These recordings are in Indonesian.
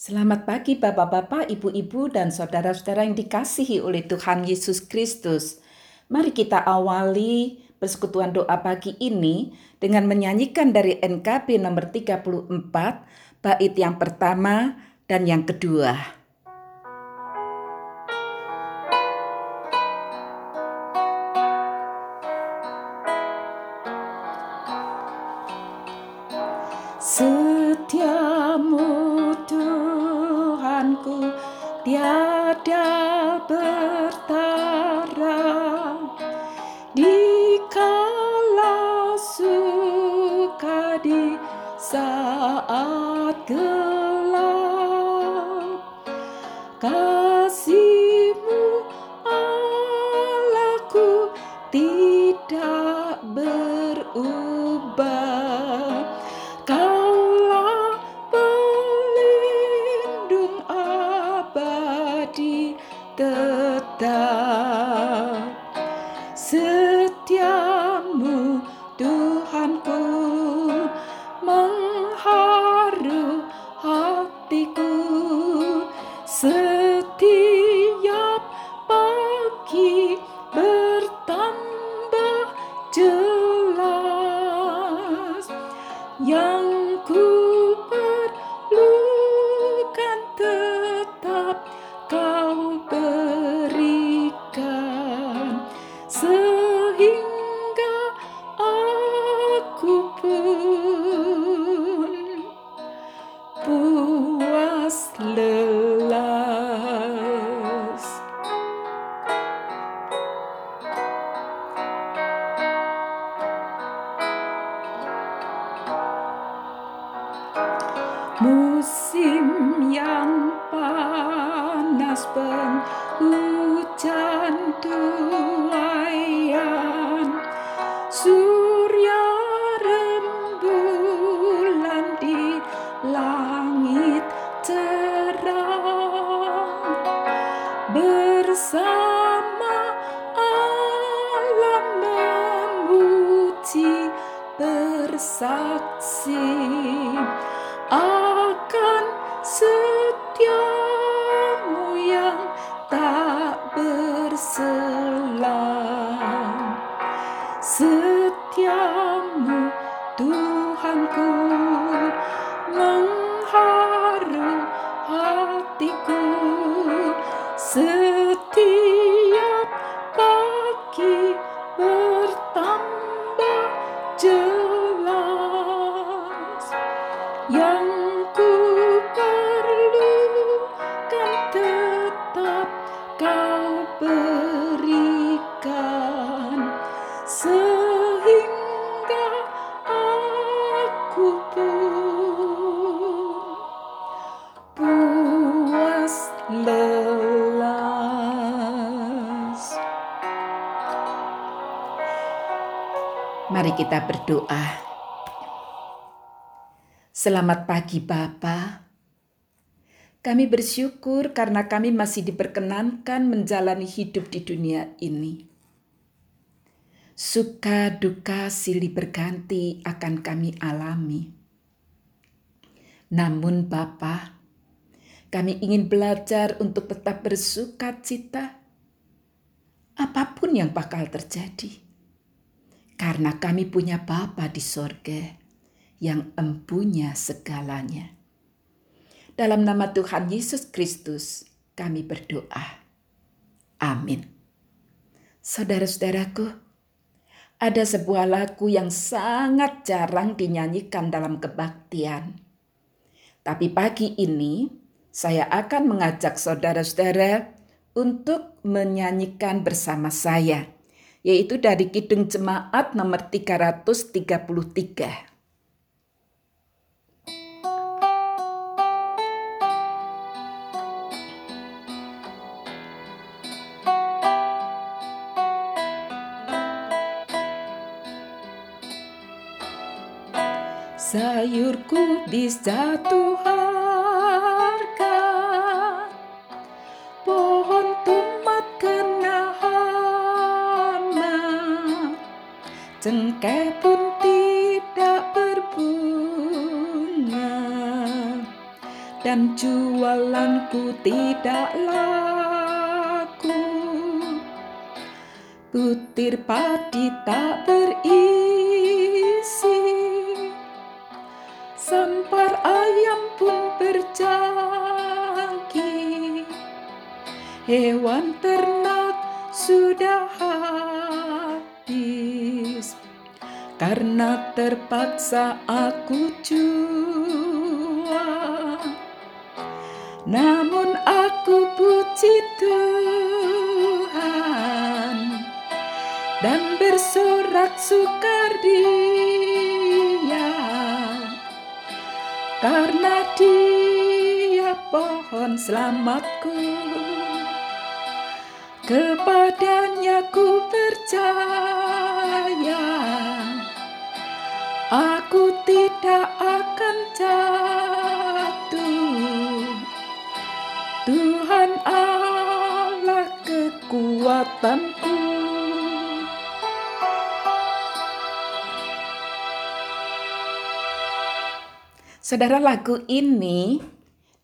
Selamat pagi Bapak-bapak, Ibu-ibu dan saudara-saudara yang dikasihi oleh Tuhan Yesus Kristus. Mari kita awali persekutuan doa pagi ini dengan menyanyikan dari NKB nomor 34, bait yang pertama dan yang kedua. tiada bertemu だった。死掉 kita berdoa. Selamat pagi Bapa. Kami bersyukur karena kami masih diperkenankan menjalani hidup di dunia ini. Suka duka silih berganti akan kami alami. Namun Bapa, kami ingin belajar untuk tetap bersuka cita apa pun yang bakal terjadi. Karena kami punya Bapa di sorga yang empunya segalanya. Dalam nama Tuhan Yesus Kristus, kami berdoa. Amin. Saudara-saudaraku, ada sebuah lagu yang sangat jarang dinyanyikan dalam kebaktian. Tapi pagi ini saya akan mengajak saudara-saudara untuk menyanyikan bersama saya, yaitu dari Kidung Jemaat nomor 333. sayurku bisa harga dan jualanku tidak laku. Butir padi tak berisi, sampar ayam pun berjangki. Hewan ternak sudah habis karena terpaksa aku jual. Namun aku puji Tuhan dan bersorak sukaria karena Dia pohon selamatku. Kepadanya ku percaya Aku tidak akan jatuh kekuatanku Saudara lagu ini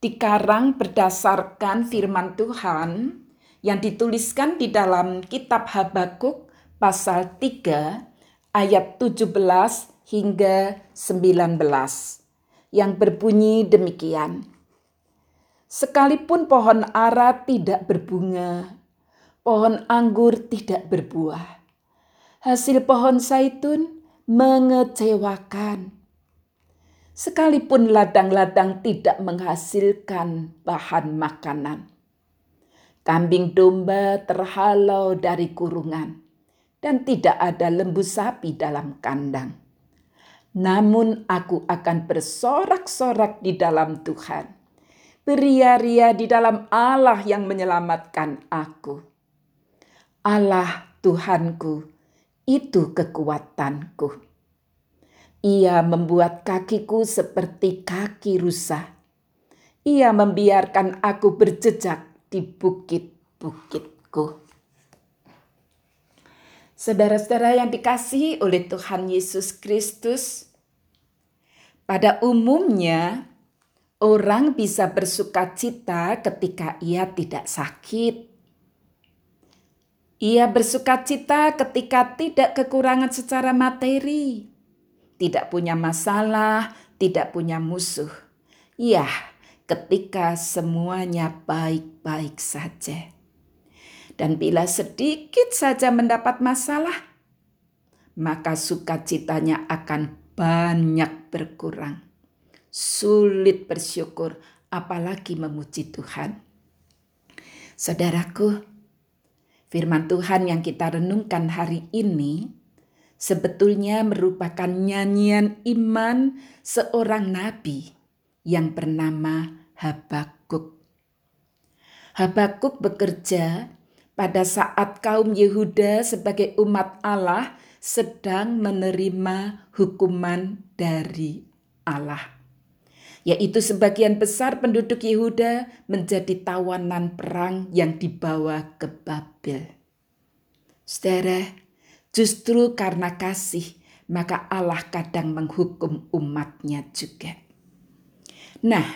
dikarang berdasarkan firman Tuhan yang dituliskan di dalam kitab Habakuk pasal 3 ayat 17 hingga 19 yang berbunyi demikian. Sekalipun pohon ara tidak berbunga, pohon anggur tidak berbuah, hasil pohon zaitun mengecewakan. Sekalipun ladang-ladang tidak menghasilkan bahan makanan, kambing domba terhalau dari kurungan, dan tidak ada lembu sapi dalam kandang. Namun aku akan bersorak-sorak di dalam Tuhan, beria-ria di dalam Allah yang menyelamatkan aku. Allah Tuhanku, itu kekuatanku. Ia membuat kakiku seperti kaki rusa. Ia membiarkan aku berjejak di bukit-bukitku. Saudara-saudara yang dikasihi oleh Tuhan Yesus Kristus, pada umumnya orang bisa bersuka cita ketika ia tidak sakit. Ia bersuka cita ketika tidak kekurangan secara materi tidak punya masalah, tidak punya musuh. Ya, ketika semuanya baik-baik saja. Dan bila sedikit saja mendapat masalah, maka sukacitanya akan banyak berkurang. Sulit bersyukur, apalagi memuji Tuhan. Saudaraku, firman Tuhan yang kita renungkan hari ini sebetulnya merupakan nyanyian iman seorang nabi yang bernama Habakuk. Habakuk bekerja pada saat kaum Yehuda sebagai umat Allah sedang menerima hukuman dari Allah. Yaitu sebagian besar penduduk Yehuda menjadi tawanan perang yang dibawa ke Babel. Saudara, Justru karena kasih, maka Allah kadang menghukum umatnya juga. Nah,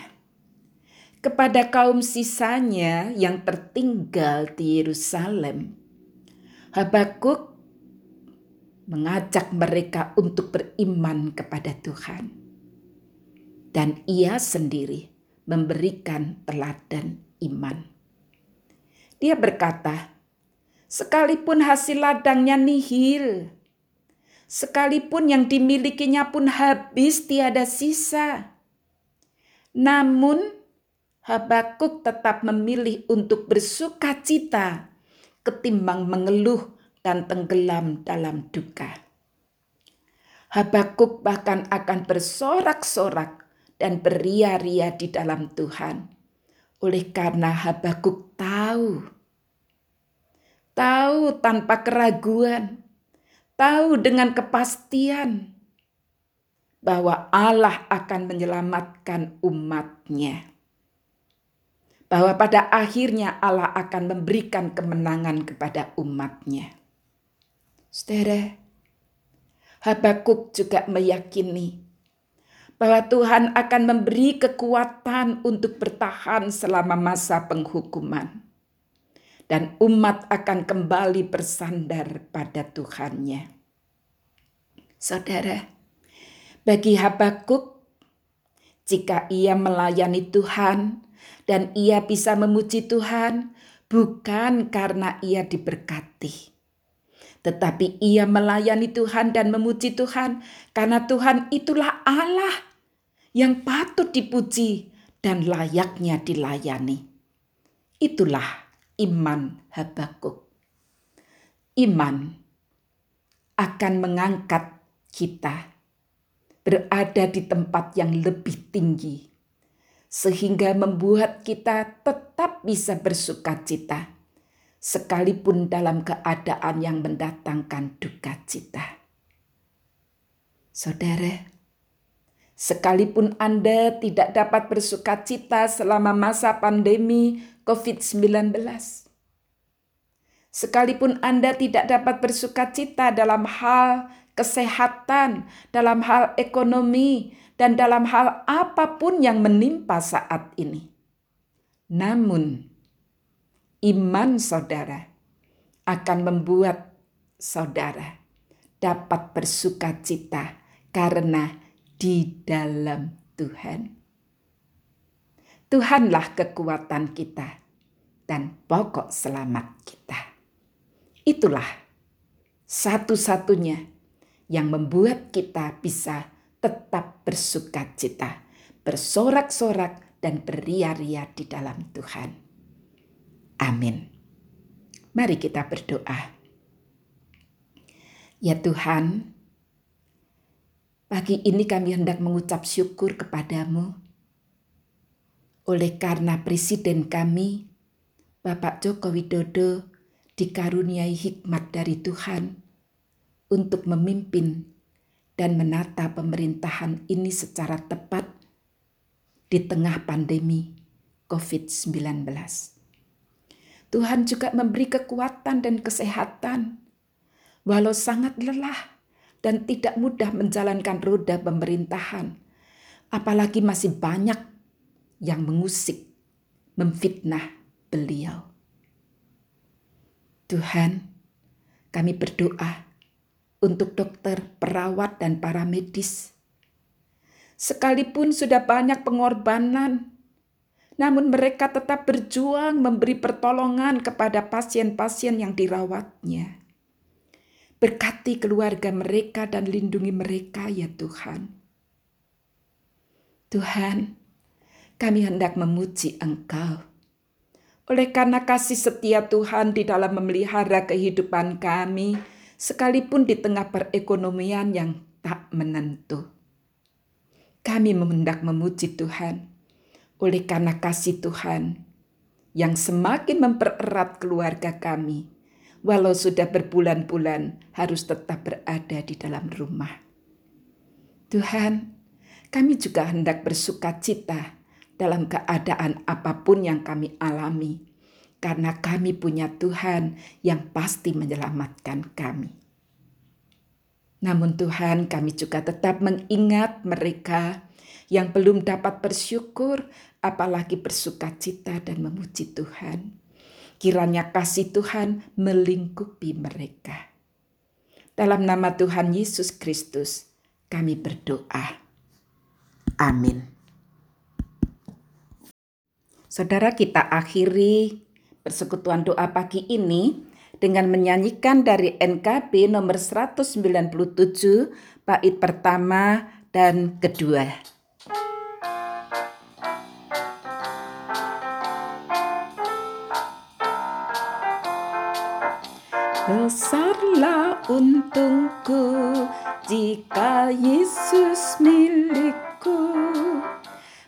kepada kaum sisanya yang tertinggal di Yerusalem, Habakuk mengajak mereka untuk beriman kepada Tuhan. Dan ia sendiri memberikan teladan iman. Dia berkata, sekalipun hasil ladangnya nihil, sekalipun yang dimilikinya pun habis tiada sisa. Namun Habakuk tetap memilih untuk bersuka cita ketimbang mengeluh dan tenggelam dalam duka. Habakuk bahkan akan bersorak-sorak dan beria-ria di dalam Tuhan. Oleh karena Habakuk tahu tahu tanpa keraguan, tahu dengan kepastian bahwa Allah akan menyelamatkan umatnya. Bahwa pada akhirnya Allah akan memberikan kemenangan kepada umatnya. Saudara, Habakuk juga meyakini bahwa Tuhan akan memberi kekuatan untuk bertahan selama masa penghukuman. Dan umat akan kembali bersandar pada Tuhannya. Saudara, bagi Habakuk, jika ia melayani Tuhan dan ia bisa memuji Tuhan, bukan karena ia diberkati, tetapi ia melayani Tuhan dan memuji Tuhan karena Tuhan itulah Allah yang patut dipuji dan layaknya dilayani. Itulah iman Habakuk. Iman akan mengangkat kita berada di tempat yang lebih tinggi, sehingga membuat kita tetap bisa bersuka cita, sekalipun dalam keadaan yang mendatangkan duka cita. Saudara, Sekalipun Anda tidak dapat bersuka cita selama masa pandemi COVID-19. Sekalipun Anda tidak dapat bersuka cita dalam hal kesehatan, dalam hal ekonomi, dan dalam hal apa pun yang menimpa saat ini. Namun, iman saudara akan membuat saudara dapat bersuka cita karena di dalam Tuhan. Tuhanlah kekuatan kita dan pokok selamat kita. Itulah satu-satunya yang membuat kita bisa tetap bersuka cita, bersorak-sorak dan beria-ria di dalam Tuhan. Amin. Mari kita berdoa. Ya Tuhan, Pagi ini kami hendak mengucap syukur kepadamu. Oleh karena Presiden kami, Bapak Joko Widodo, dikaruniai hikmat dari Tuhan untuk memimpin dan menata pemerintahan ini secara tepat di tengah pandemi COVID-19. Tuhan juga memberi kekuatan dan kesehatan, walau sangat lelah dan tidak mudah menjalankan roda pemerintahan. Apalagi masih banyak yang mengusik, memfitnah beliau. Tuhan, kami berdoa untuk dokter, perawat, dan para medis. Sekalipun sudah banyak pengorbanan, namun mereka tetap berjuang memberi pertolongan kepada pasien-pasien yang dirawatnya. Berkati keluarga mereka dan lindungi mereka ya Tuhan. Tuhan, kami hendak memuji Engkau. Oleh karena kasih setia Tuhan di dalam memelihara kehidupan kami, sekalipun di tengah perekonomian yang tak menentu. Kami hendak memuji Tuhan oleh karena kasih Tuhan yang semakin mempererat keluarga kami walau sudah berbulan-bulan harus tetap berada di dalam rumah. Tuhan, kami juga hendak bersuka cita dalam keadaan apa pun yang kami alami, karena kami punya Tuhan yang pasti menyelamatkan kami. Namun, Tuhan, kami juga tetap mengingat mereka yang belum dapat bersyukur, apalagi bersuka cita dan memuji Tuhan. Kiranya kasih Tuhan melingkupi mereka. Dalam nama Tuhan Yesus Kristus, kami berdoa. Amin. Saudara kita akhiri persekutuan doa pagi ini dengan menyanyikan dari NKB nomor 197 bait pertama dan kedua. Besarlah untungku jika Yesus milikku.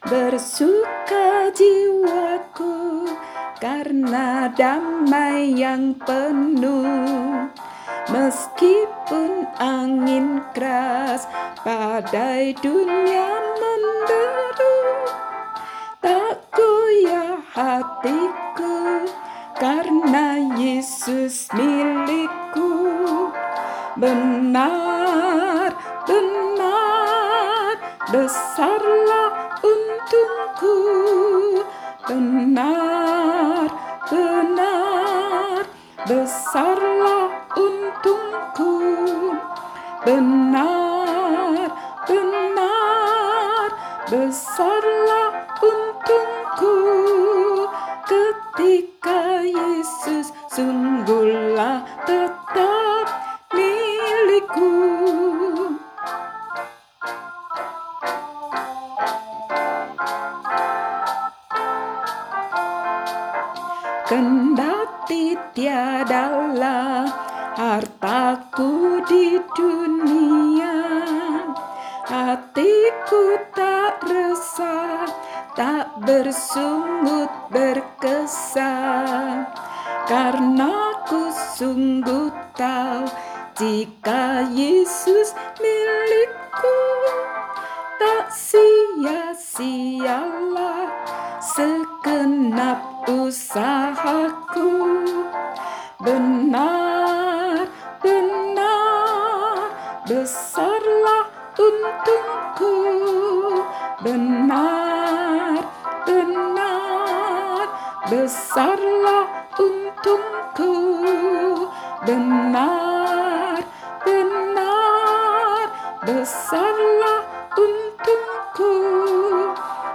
Bersuka jiwaku karena damai yang penuh. Meskipun angin keras badai dunia menderu Tak goyah hatiku karena Yesus milikku. Benar benar besarlah untungku benar benar besarlah untungku. Benar benar besarlah untungku. Ketika Yesus Karena ku sungguh tahu jika Yesus milikku Tak sia-sialah segenap usahaku. Benar benar besarlah untungku. Benar benar benar besarlah untungku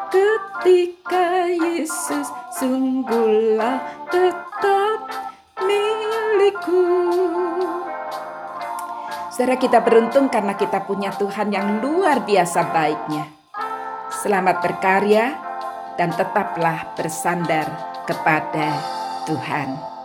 ketika Yesus sungguhlah tetap milikku. Saudara kita beruntung karena kita punya Tuhan yang luar biasa baiknya. Selamat berkarya dan tetaplah bersandar kepada Tuhan.